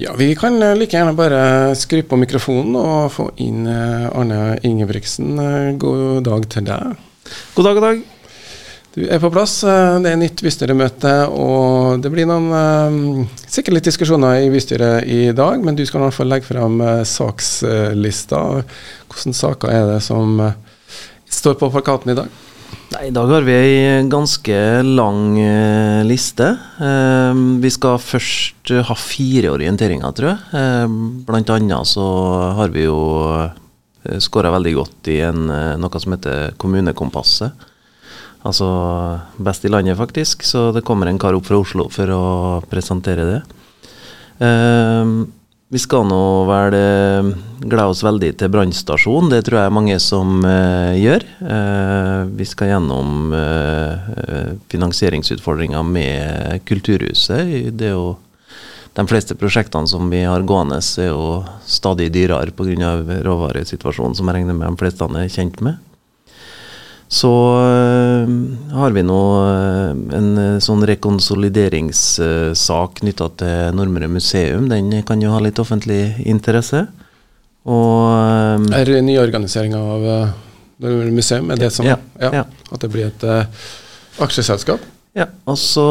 Ja, vi kan eh, like gjerne bare skru på mikrofonen og få inn eh, Arne Ingebrigtsen. Eh, god dag til deg. God dag, god dag. Du er på plass. Det er nytt bystyremøte, og det blir noen sikkert litt diskusjoner i bystyret i dag, men du skal i hvert fall legge frem sakslista. Hvilke saker er det som står på plakaten i dag? Nei, I dag har vi ei ganske lang uh, liste. Uh, vi skal først uh, ha fire orienteringer, tror jeg. Uh, blant annet så har vi jo uh, skåra veldig godt i en, noe som heter Kommunekompasset. Altså best i landet, faktisk. Så det kommer en kar opp fra Oslo for å presentere det. Uh, vi skal nå vel eh, glede oss veldig til brannstasjonen. Det tror jeg mange som uh, gjør. Uh, vi skal gjennom eh finansieringsutfordringer med Kulturhuset. Det er jo de fleste prosjektene som vi har gående, er jo stadig dyrere pga. råvaresituasjonen, som jeg regner med de fleste er kjent med. Så øh, har vi nå øh, en øh, sånn rekonsolideringssak knytta til Nordmøre museum. Den kan jo ha litt offentlig interesse. Og Er nyorganisering av Nordmøre museum er det som ja, ja. At det blir et aksjeselskap? Ja, og så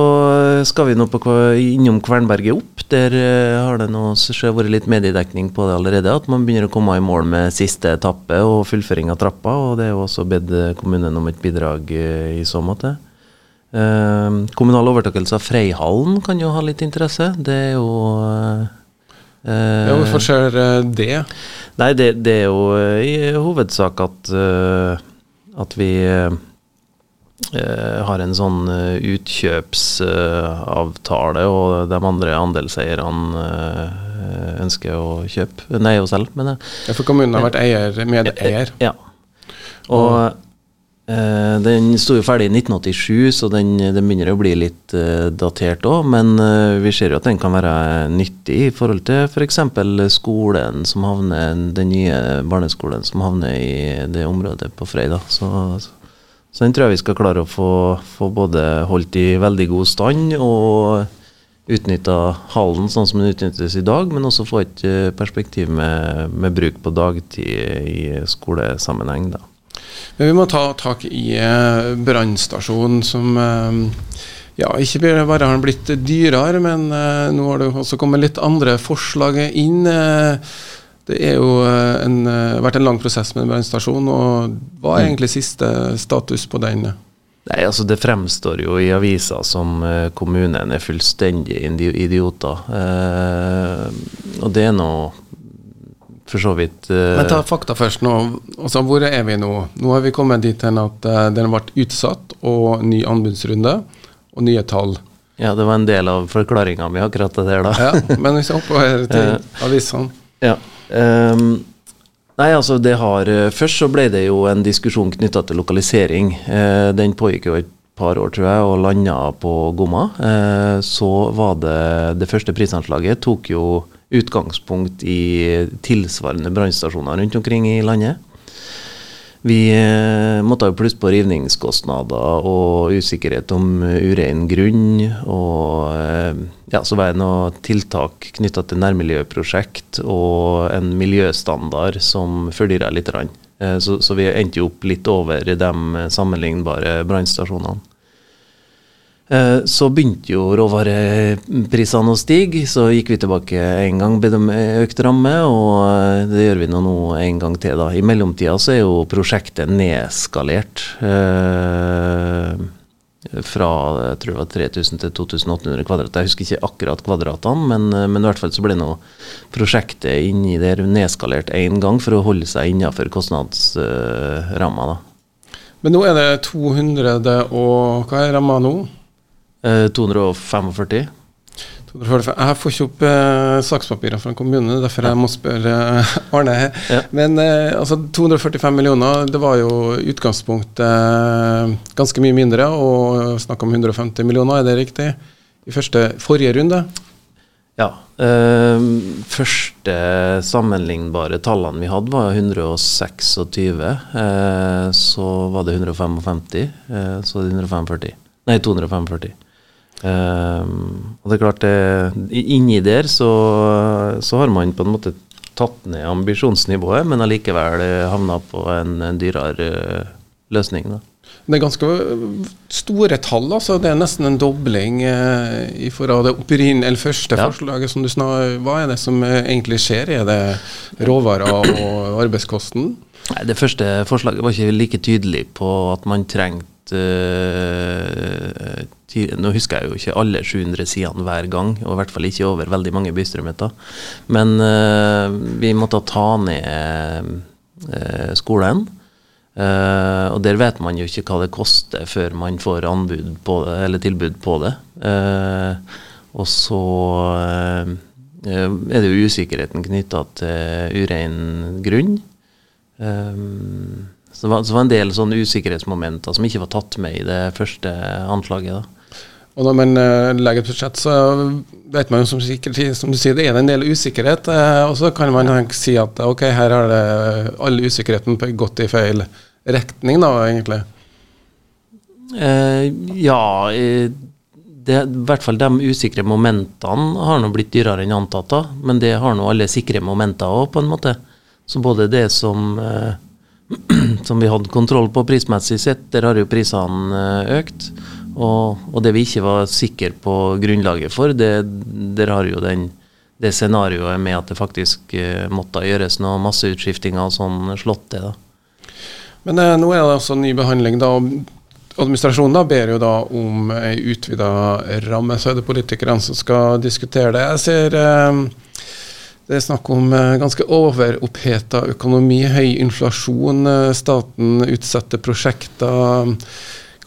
skal vi nå på, innom Kvernberget opp. Der uh, har det nå vært litt mediedekning på det allerede. At man begynner å komme i mål med siste etappe og fullføring av trappa. Og det er jo også bedt kommunen om et bidrag uh, i så måte. Kommunal overtakelse av Freihallen kan jo ha litt interesse. Det er jo ja, Hvorfor skjer det? Nei, det, det, er jo i hovedsak at, at vi har en sånn uh, utkjøpsavtale, uh, og de andre andelseierne ønsker å kjøpe Nei, å selge, mener jeg. Ja, for kommunen har vært eier, medeier? Ja. Og den sto jo ferdig i 1987, så den, den begynner å bli litt datert òg. Men vi ser jo at den kan være nyttig i forhold til f.eks. For skolen som havner, den nye barneskolen som havner i det området på Frei. så, så så den tror jeg vi skal klare å få, få både holdt i veldig god stand og utnytta hallen sånn som den utnyttes i dag, men også få et eh, perspektiv med, med bruk på dagtid i skolesammenheng. da. Men vi må ta tak i eh, brannstasjonen, som eh, ja, ikke bare har blitt dyrere, men eh, nå har det også kommet litt andre forslag inn. Det er jo eh, en, eh, vært en lang prosess med brannstasjonen, brannstasjon. og Hva er mm. egentlig siste status på den? Nei, altså Det fremstår jo i avisa som uh, kommunen er fullstendig idioter. Eh, og det er nå for så vidt eh. Men ta fakta først. nå. Altså, Hvor er vi nå? Nå har vi kommet dit hen at uh, den ble utsatt, og ny anbudsrunde og nye tall. Ja, det var en del av forklaringa mi akkurat det der, da. ja, Men hvis jeg hopper til avisene. Ja. Um, Nei, altså det har eh, Først så ble det jo en diskusjon knytta til lokalisering. Eh, den pågikk jo et par år, tror jeg, og landa på Gomma. Eh, så var det Det første prisanslaget tok jo utgangspunkt i tilsvarende brannstasjoner rundt omkring i landet. Vi eh, måtte jo plusse på rivningskostnader og usikkerhet om urein grunn. Og eh, ja, så var det noen tiltak knytta til nærmiljøprosjekt og en miljøstandard som fordyra litt. Eh, så, så vi endte jo opp litt over de sammenlignbare brannstasjonene. Eh, så begynte jo råvareprisene å stige, så gikk vi tilbake en gang, med økt ramme, og eh, det gjør vi nå, en gang til. da. I mellomtida så er jo prosjektet nedskalert. Eh, fra jeg tror det var 3000 til 2800 kvadrat. Jeg husker ikke akkurat kvadratene, men, men, i hvert fall så ble nå prosjektet inni der nedskalert én gang for å holde seg innenfor kostnadsramma. Uh, men nå er det 200 og Hva er ramma nå? 245. Eh, jeg får ikke opp eh, sakspapirer fra kommunen, derfor jeg må spørre eh, Arne. Ja. Men eh, altså 245 millioner, det var jo utgangspunktet eh, ganske mye mindre, og snakk om 150 millioner, er det riktig? I første, forrige runde? Ja. Eh, første sammenlignbare tallene vi hadde, var 126. så var det 155. så det 145. Nei, 245. Um, og det er klart det, Inni der så, så, har man på en måte tatt ned ambisjonsnivået, men allikevel havna på en, en dyrere løsning. Da. Det er ganske store tall. altså Det er nesten en dobling eh, til det eller første ja. forslaget. som du snar, Hva er det som egentlig skjer? Er det råvarer og arbeidskosten? Nei, Det første forslaget var ikke like tydelig på at man trengte uh, Nå husker jeg jo ikke alle 700 sidene hver gang, og i hvert fall ikke over veldig mange bystyremeter. Men uh, vi måtte ta ned uh, skolen. Uh, og der vet man jo ikke hva det koster før man får anbud på det, eller tilbud på det. Og så er det jo usikkerheten knytta til urein grunn. Um, så det var en del sånne usikkerhetsmomenter som ikke var tatt med i det første anslaget. da. Og når man uh, legger et budsjett, så vet man som, som du sier, det er en del usikkerhet. Uh, og så kan man si at ok, her har det all usikkerheten gått i feil retning, da, egentlig. Eh, ja, det, i hvert fall de usikre momentene har nå blitt dyrere enn antatt. da, Men det har nå alle sikre momenter òg, på en måte. Så både det som som vi hadde kontroll på prismessig sett, der har jo prisene eh, økt. Og, og, det vi ikke var sikre på grunnlaget for, det, der har jo den, det scenarioet med at det faktisk uh, måtte gjøres noen masseutskiftinger sånn, slått det. da. Men uh, nå er det altså ny behandling. da, Administrasjonen da ber jo da om ei utvida ramme, så er det politikerne som skal diskutere det. Jeg ser uh, det er snakk om ganske overoppheta økonomi, høy inflasjon. Staten utsetter prosjekter.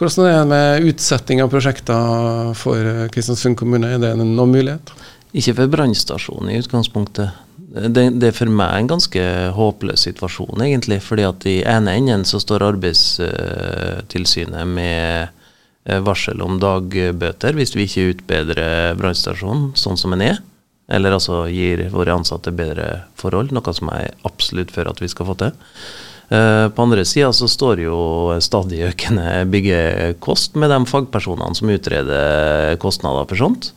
Hvordan er det med utsetting av prosjekter for eh, Kristiansund kommune? Er det noen mulighet? Ikke for brannstasjonen i utgangspunktet. Det, det, er for meg en ganske håpløs situasjon, egentlig. fordi at i ene enden så står Arbeidstilsynet med varsel om dagbøter hvis vi ikke utbedrer brannstasjonen sånn som den er. Eller altså gir våre ansatte bedre forhold, noe som jeg er absolutt for at vi skal få til. Uh, på andre sida så står jo stadig økende byggekost med de fagpersonene som utreder kostnader for sånt.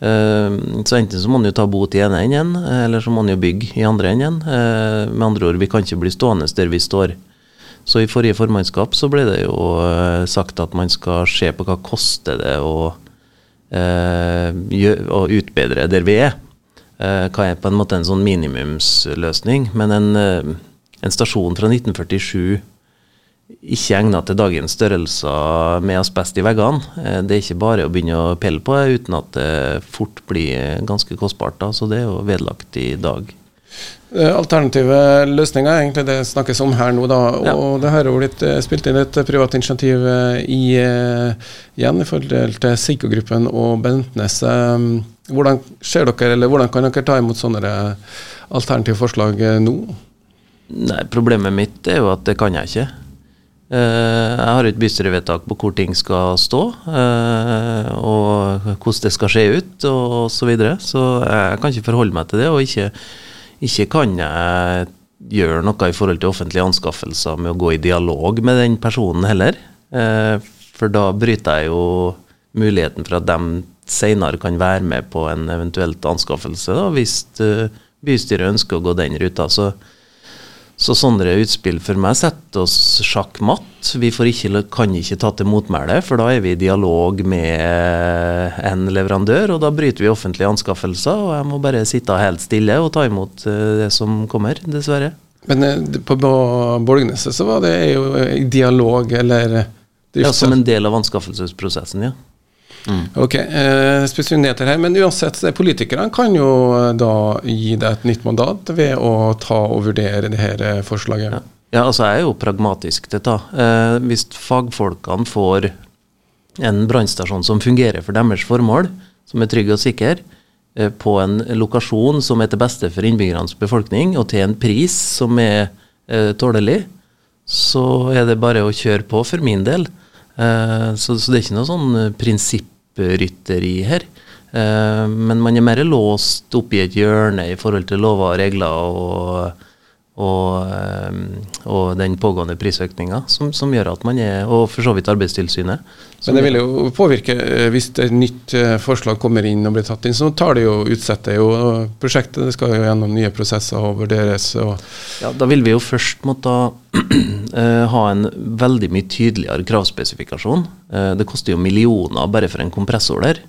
Uh, så enten så må man jo ta bot i ene enden, eller så må man jo bygge i andre enden. Uh, med andre ord, vi kan ikke bli stående der vi står. Så i forrige formannskap så ble det jo sagt at man skal se på hva koster det å, å utbedre der vi er. Eh, hva er på en måte en sånn minimumsløsning. Men en, eh, en stasjon fra 1947 ikke egnet til dagens størrelser med asbest i veggene. Eh, det er ikke bare å begynne å pelle på det uten at det fort blir ganske kostbart. Da, så det er jo vedlagt i dag. Alternative løsninger er egentlig det snakkes om her nå. da, ja. og Det har jo blitt spilt inn et privat initiativ i, igjen i forhold til Seiko-gruppen og Bentnes. Hvordan ser dere, eller hvordan kan dere ta imot sånne alternative forslag eh, nå? Nei, Problemet mitt er jo at det kan jeg ikke. Eh, jeg har et bystyrevedtak på hvor ting skal stå, eh, og hvordan det skal se ut og. Så, videre. så jeg kan ikke forholde meg til det. Og ikke, ikke kan jeg gjøre noe i forhold til offentlige anskaffelser med å gå i dialog med den personen heller. For da bryter jeg jo muligheten for at de senere kan være med på en eventuelt anskaffelse, da, hvis bystyret ønsker å gå den ruta. Så, så sånne utspill for meg setter oss sjakk matt. Vi ikke, kan ikke ta til motmæle, for da er vi i dialog med en leverandør, og da bryter vi offentlige anskaffelser. Og jeg må bare sitte helt stille og ta imot uh, det som kommer, dessverre. Men uh, på Borgneset så var det jo dialog, eller Ja, som en del av anskaffelsesprosessen, ja. Mm. Ok, eh, spesialiteter her, Men uansett, politikerne kan jo eh, da gi deg et nytt mandat ved å ta og vurdere det her eh, forslaget. Ja, ja altså jeg er jo pragmatisk til dette. Eh, hvis fagfolkene får en brannstasjon som fungerer for deres formål, som er trygg og sikker, eh, på en lokasjon som er til beste for innbyggernes befolkning, og til en pris som er eh, tålelig, så er det bare å kjøre på for min del. Eh, så, så, det er ikke noe sånn eh, prinsipprytteri her. Eh, men man er mer låst opp i et hjørne i forhold til lover og regler og, og, og den pågående prisøkninga, som, som, gjør at man er Og for så vidt Arbeidstilsynet. Men det vil jo påvirke hvis et nytt forslag kommer inn og blir tatt inn, så tar det jo utsetter jo prosjektet. Det skal jo gjennom nye prosesser og vurderes. Og ja, da vil vi jo først måtte ha en veldig mye tydeligere kravspesifikasjon. Det koster jo millioner bare for en kompressor der.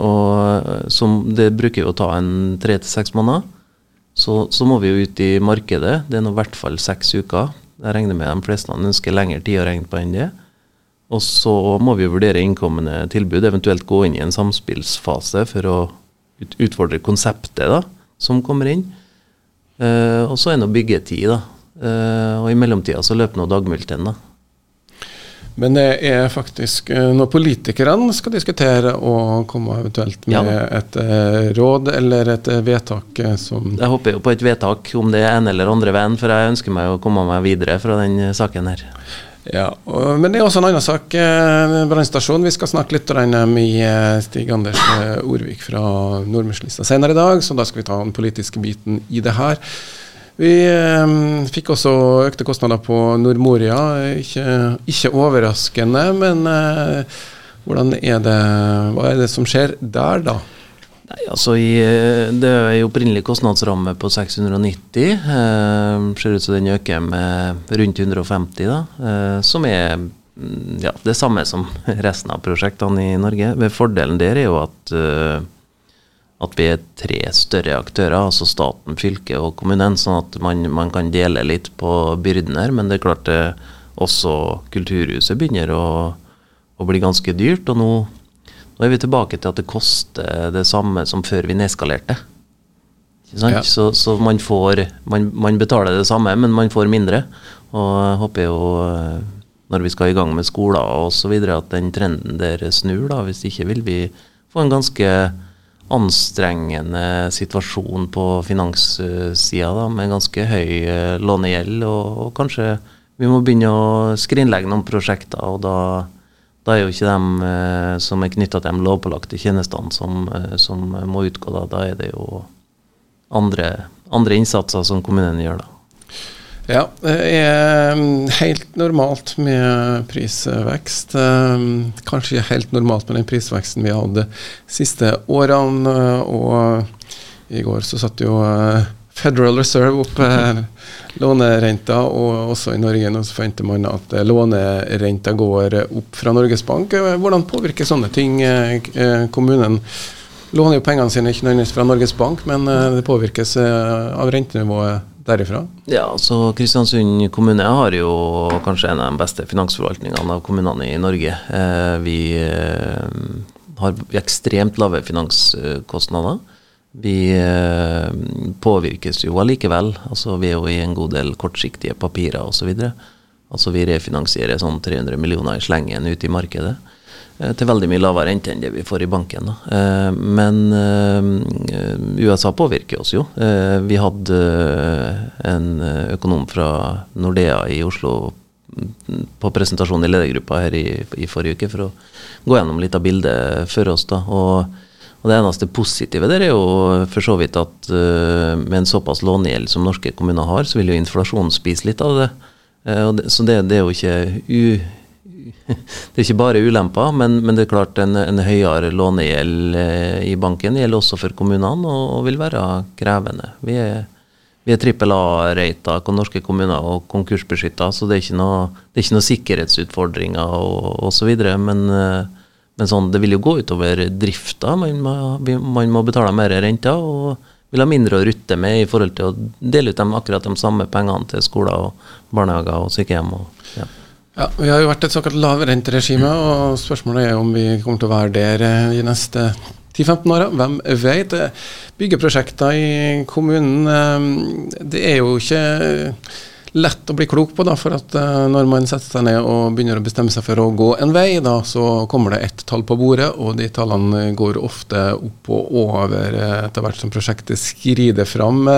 Og som det bruker jo å ta en tre til seks måneder. Så, så, må vi jo ut i markedet. Det er nå i hvert fall seks uker. Jeg regner med de fleste ønsker lengre tid å regne på enn det. Og så må vi vurdere innkommende tilbud, eventuelt gå inn i en samspillsfase for å ut, utfordre konseptet da, som kommer inn. Uh, og så er det byggetid, da. Uh, og i mellomtida så løper nå dagmulten, da. Men det er faktisk eh, når politikerne skal diskutere og komme eventuelt med ja. et uh, råd eller et uh, vedtak som Jeg håper jo på et vedtak, om det er en eller andre veien, for jeg ønsker meg å komme meg videre fra den saken her. Ja, og, Men det er også en annen sak. Brannstasjonen. brannstasjon. Vi skal snakke litt med Stig Anders Orvik fra Nordmørslista senere i dag, så da skal vi ta den politiske biten i det her. Vi eh, fikk også økte kostnader på Nordmoria. Ikke, ikke overraskende, men eh, hvordan er det, hva er det som skjer der, da? Nei, altså i, Det er jo opprinnelig kostnadsramme på 690. Eh, ser ut som den øker med rundt 150, da, eh, som er mm, ja, det samme som resten av prosjektene i Norge. Fordelen der er jo at eh, at vi er tre større aktører, altså staten, fylket og kommunen, sånn at man, man, kan dele litt på byrden her. Men det er klart det også Kulturhuset begynner å, å bli ganske dyrt. Og nå, nå, er vi tilbake til at det koster det samme som før vi nedskalerte. Ja. Så, så, man får man, man, betaler det samme, men man får mindre. Og jeg håper jo når vi skal i gang med skoler osv. at den trenden der snur. da, Hvis ikke vil vi få en ganske anstrengende situasjon på finanssida, med ganske høy eh, lånegjeld. Og, og, kanskje vi må begynne å skrinlegge noen prosjekter. og da, da er jo ikke dem eh, som er knytta til de lovpålagte tjenestene som, eh, som, må utgå. Da, da er det jo andre, andre innsatser som kommunene gjør. da. Ja, det er mm, helt normalt med prisvekst. Mm, kanskje helt normalt med den prisveksten vi hadde de siste årene. Og i går så satt jo eh, Federal Reserve opp eh, lånerenta, og også i Norge nå så forventer man at eh, lånerenta går opp fra Norges Bank. Hvordan påvirker sånne ting kommunen? Låner jo pengene sine ikke nødvendigvis fra Norges Bank, men det påvirkes av rentenivået derifra? Ja, så Kristiansund kommune har jo kanskje en av de beste finansforvaltningene av kommunene i Norge. Eh, vi eh, har ekstremt lave finanskostnader. Vi eh, påvirkes jo allikevel. Altså, vi er jo i en god del kortsiktige papirer osv. Altså, vi refinansierer sånn 300 millioner i slengen ute i markedet. Eh, til veldig mye lavere rente enn det vi får i banken. Da. men eh, USA påvirker oss jo. Vi hadde en økonom fra Nordea i Oslo på presentasjon i ledergruppa her i, i, forrige uke for å gå gjennom litt av bildet for oss. da, og, og Det eneste positive der er jo for så vidt at med en såpass lånegjeld som norske kommuner har, så vil jo inflasjonen spise litt av det. så det, det, er jo ikke det er ikke bare ulemper, men, men det er klart en, en høyere lånegjeld eh, i banken gjelder også for kommunene og, og vil være krevende. Vi er, vi er trippel A-rata norske kommuner og konkursbeskytta, så det er ikke noe, det ikke noe sikkerhetsutfordringer og osv. Men, eh, men sånn, det vil jo gå utover drifta. Man man må betale mer renter og vil ha mindre å rutte med i forhold til å dele ut dem akkurat de samme pengene til skoler og barnehager og sykehjem. Og, ja. Ja, Vi har jo vært et såkalt lavrenteregime, og spørsmålet er om vi kommer til å være der eh, de neste 10-15 åra. Hvem vet? Byggeprosjekter i kommunen, eh, det er jo ikke lett å bli klok på, da, for at når man setter seg ned og begynner å bestemme seg for å gå en vei, da, så kommer det ett tall på bordet, og de tallene går ofte opp og over etter hvert som prosjektet skrider fram.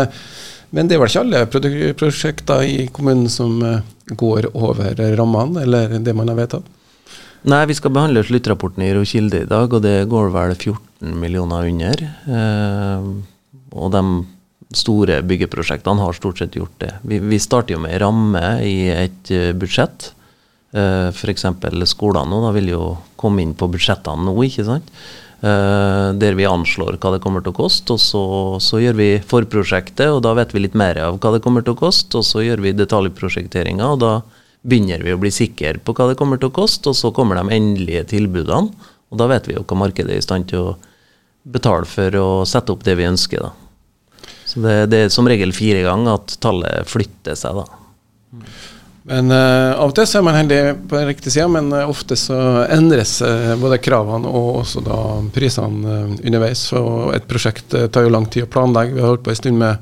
Men det er vel ikke alle prosjekter i kommunen som eh, går over rammene, eller det man har vedtatt? Nei, vi skal behandle sluttrapporten i Rokilde i dag, og det går vel 14 millioner under. Eh, og de, store byggeprosjektene har stort sett gjort det. Vi, vi starter jo med ramme i et uh, budsjett. Eh, F.eks. skolene nå, da vil jo komme inn på budsjettene nå, ikke sant. Uh, der vi anslår hva det kommer til å koste, og så, så, gjør vi forprosjektet, og da vet vi litt mer av hva det kommer til å koste, og så gjør vi detaljprosjekteringa, og da begynner vi å bli sikre på hva det kommer til å koste, og så kommer de endelige tilbudene, og da vet vi jo hva markedet er i stand til å betale for å sette opp det vi ønsker. da. Så det, det er som regel fire ganger at tallet flytter seg, da. Men uh, Av og til så er man heldig på den riktige sida, men uh, ofte så endres uh, både kravene og også da prisene underveis. Så et prosjekt tar jo lang tid å planlegge. Vi har holdt på en stund med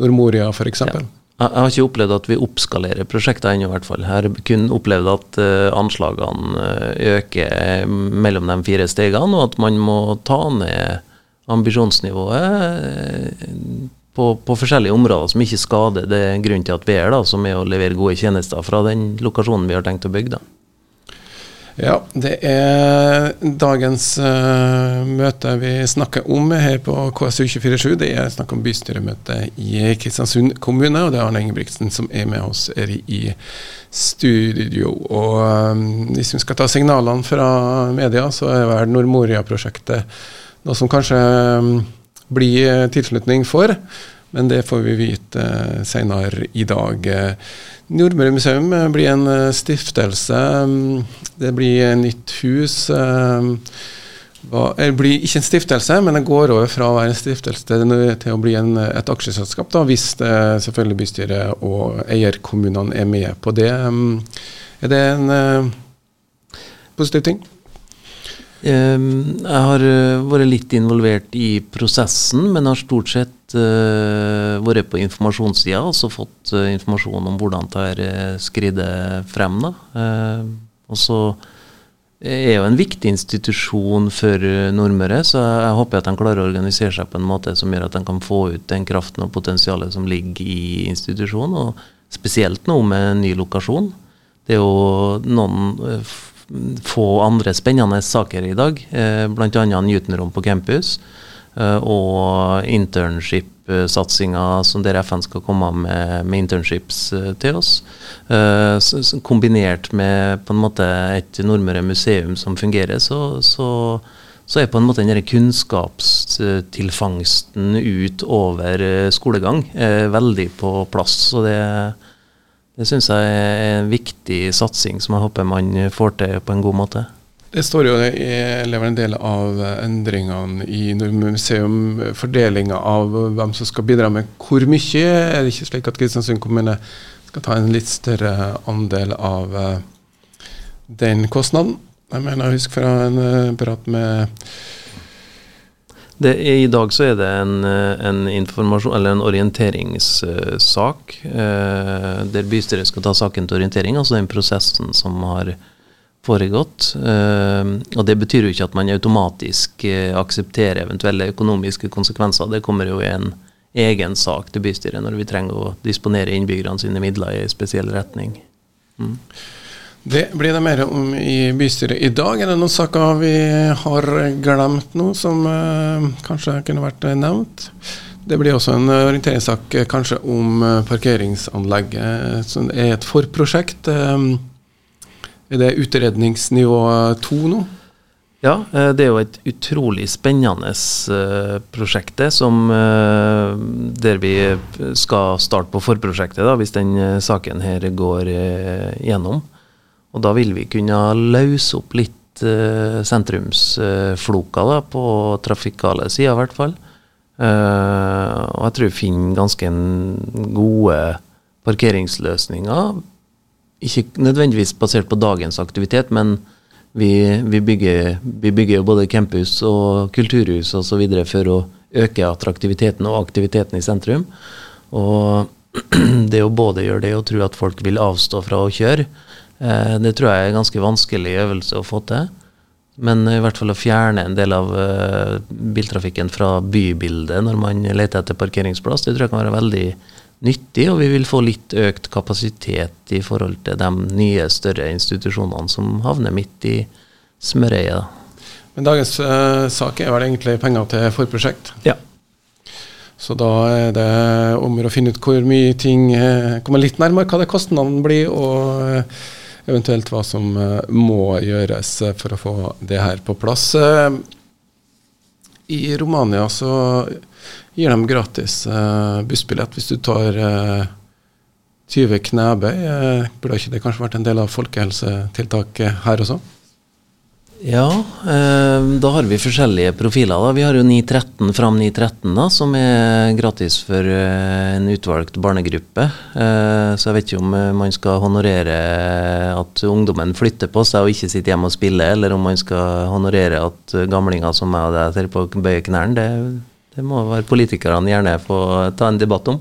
Nordmoria f.eks. Ja. Jeg har ikke opplevd at vi oppskalerer prosjekter ennå, i hvert fall. Jeg har kun opplevd at anslagene øker mellom de fire stegene, og at man må ta ned ambisjonsnivået på, på, forskjellige områder som ikke skader det grunnen til at vi er da, som er å levere gode tjenester fra den lokasjonen vi har tenkt å bygge. da. Ja, det er dagens uh, møte vi snakker om her på KSU247. Det er snakk om bystyremøte i Kristiansund kommune, og det er Arne Ingebrigtsen som er med oss her i studio. Og um, Hvis vi skal ta signalene fra media, så er vel Nordmoria-prosjektet noe som kanskje um, bli eh, tilslutning for. Men det får vi vite uh, senere i dag. Nordmøre museum blir en stiftelse. Mm, det blir nytt hus. Det blir ikke en stiftelse, men det går over fra å være en stiftelse til å bli en, et aksjeselskap, da, hvis selvfølgelig bystyret og eierkommunene er med på det. Mm, er det en positiv ting? Ehm, jeg har eh, vært litt involvert i prosessen, men har stort sett uh, vært på informasjonssida og så fått uh, informasjon om hvordan det skrider frem. Da. Uh, og så er jo en viktig institusjon for Nordmøre, så jeg håper at de klarer å organisere seg på en måte som gjør at de kan få ut den kraften og potensialet som ligger i institusjonen, og spesielt nå med ny lokasjon. Det er jo noen få andre spennende saker i dag, eh, bl.a. Newton-rom på campus eh, og internship-satsinga der FN skal komme med, med internships eh, til oss. Kombinert med på en måte et Nordmøre museum som fungerer, så, så, så er på en måte den kunnskapstilfangsten ut over skolegang veldig på plass. så det det syns jeg er en viktig satsing som jeg håper man får til på en god måte. Det står jo eller en del av endringene i museum, fordelinga av hvem som skal bidra med hvor mye. Er det ikke slik at Kristiansund kommune skal ta en litt større andel av eh, den kostnaden? Jeg mener jeg husker fra en eh, prat med det, I dag så er det en, en, en orienteringssak eh, der bystyret skal ta saken til orientering, altså den prosessen som har foregått. Eh, og Det betyr jo ikke at man automatisk eh, aksepterer eventuelle økonomiske konsekvenser. Det kommer jo i en egen sak til bystyret når vi trenger å disponere innbyggerne sine midler i en spesiell retning. Mm. Det blir det mer om i bystyret i dag. Er det noen saker vi har glemt nå, som uh, kanskje kunne vært nevnt? Det blir også en orienteringssak eh, kanskje om uh, parkeringsanlegget, som er et forprosjekt. Er det utredningsnivå to nå? Ja, det er jo et utrolig spennende prosjekt der vi skal starte på forprosjektet, da, hvis den saken her går gjennom. Og da vil vi kunne løse opp litt uh, sentrumsfloka da, på trafikale sider, i hvert fall. Uh, og jeg tror vi finner ganske gode parkeringsløsninger. Ikke nødvendigvis basert på dagens aktivitet, men vi, vi, bygger, vi bygger, både campus og kulturhus osv. for å øke attraktiviteten og aktiviteten i sentrum. Og det å både gjøre det og tro at folk vil avstå fra å kjøre, det tror jeg er en ganske vanskelig øvelse å få til. Men i hvert fall å fjerne en del av uh, biltrafikken fra bybildet når man leter etter parkeringsplass, det tror jeg kan være veldig nyttig. Og vi vil få litt økt kapasitet i forhold til de nye, større institusjonene som havner midt i smørøyet. Men dagens uh, sak er vel egentlig penger til forprosjekt? Ja. Så da er det om å finne ut hvor mye ting kommer litt nærmere hva det kostnadene blir, og eventuelt hva som må gjøres for å få det her på plass. I Romania så gir de gratis bussbillett hvis du tar 20 knebøy. Burde ikke det kanskje vært en del av folkehelsetiltaket her også? Ja, eh, da har vi forskjellige profiler. da. Vi har jo 913 fram 913, da, som er gratis for eh, en utvalgt barnegruppe. Eh, så jeg vet ikke om man skal honorere at ungdommen flytter på seg og ikke sitter hjemme og spiller, eller om man skal honorere at gamlinger som meg og deg ser på bøye knærne. Det, må være politikerne gjerne få ta en debatt om.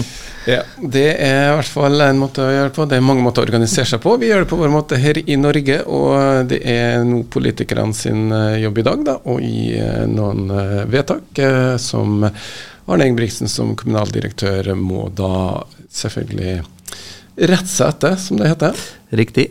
ja, Det er i hvert fall en måte å gjøre det på. Det er mange måter å organisere seg på. Vi gjør det på vår måte her i Norge, og det er nå politikerne sin eh, jobb i dag da, å gi eh, noen eh, vedtak som Arne Ingebrigtsen som kommunaldirektør må da selvfølgelig rette seg etter, som det heter. Riktig.